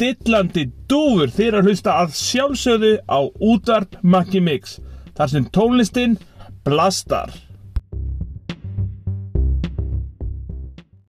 dillandi dúfur þeir að hlusta að sjálfsögðu á útvarp Maggi Mix þar sem tónlistin blastar.